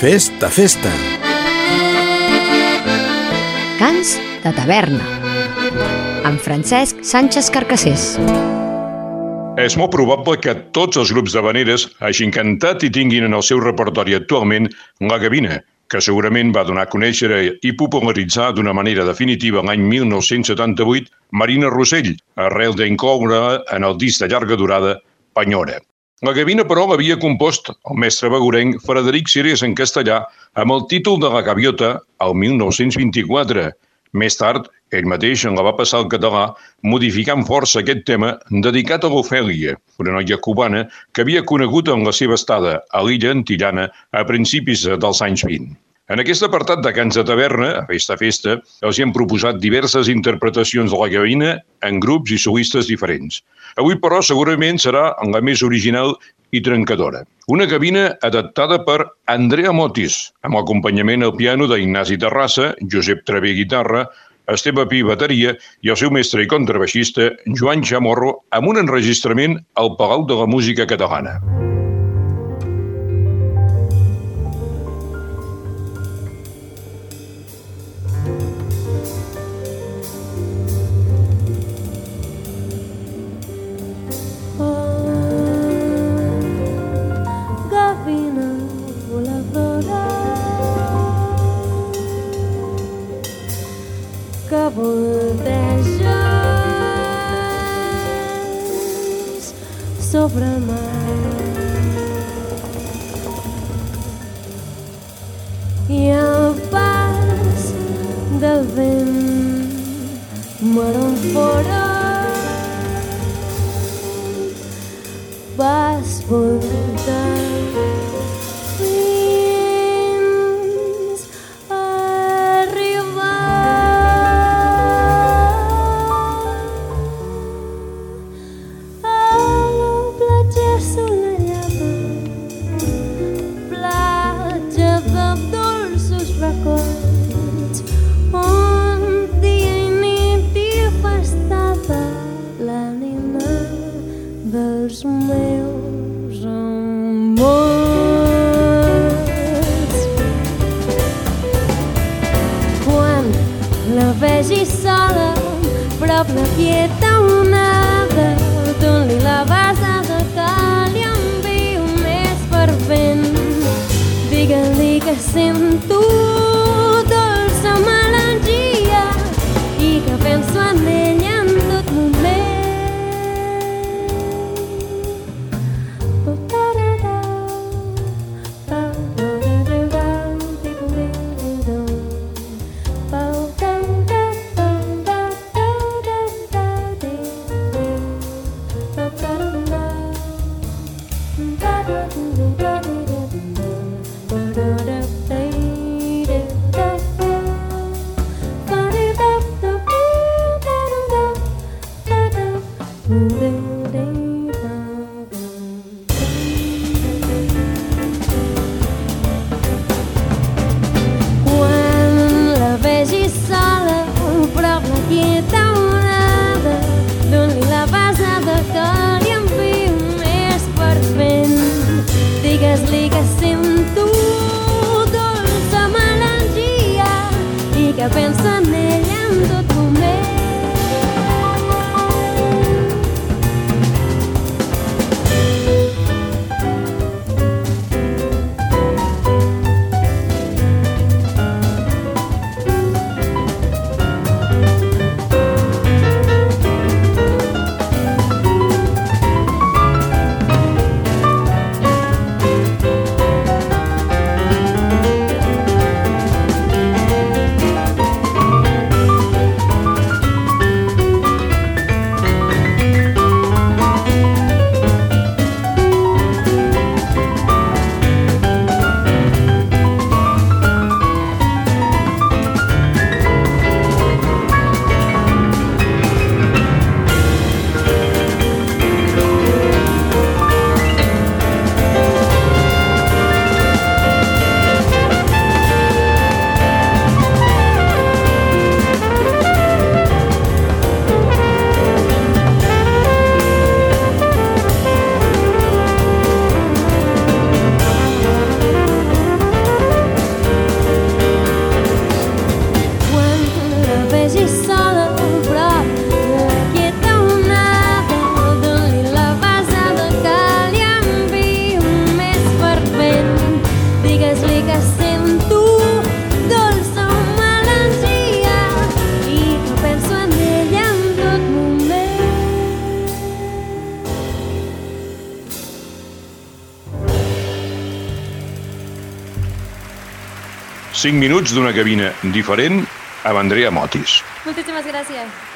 Festa, festa. Cants de taverna. Amb Francesc Sánchez Carcassés. És molt probable que tots els grups de veneres hagin cantat i tinguin en el seu repertori actualment la gavina, que segurament va donar a conèixer i popularitzar d'una manera definitiva l'any 1978 Marina Rossell, arrel d'incloure en el disc de llarga durada Penyora. La gavina, però, l'havia compost el mestre begurenc Frederic Cirés en castellà amb el títol de la gaviota el 1924. Més tard, ell mateix en la va passar al català, modificant força aquest tema dedicat a l'Ofèlia, una noia cubana que havia conegut en la seva estada a l'illa antillana a principis dels anys 20. En aquest apartat de Cants de Taverna, a Festa Festa, els hi hem proposat diverses interpretacions de la gavina en grups i solistes diferents. Avui, però, segurament serà en la més original i trencadora. Una gavina adaptada per Andrea Motis, amb acompanyament al piano d'Ignasi Terrassa, Josep Travé guitarra, Esteve Pi bateria i el seu mestre i contrabaixista Joan Chamorro amb un enregistrament al Palau de la Música Catalana. bandejas sobre a mar. E a paz da vento moram fora paz voltar. records on dia i nit i festada meus amors. Quan la sola, prop la quieta onada, la base de cal i envio més fervent Liga, liga sem tu Dolce malandia E que penso a lenha no meu. 5 minuts d'una gavina diferent amb Andrea Motis. Moltíssimes gràcies.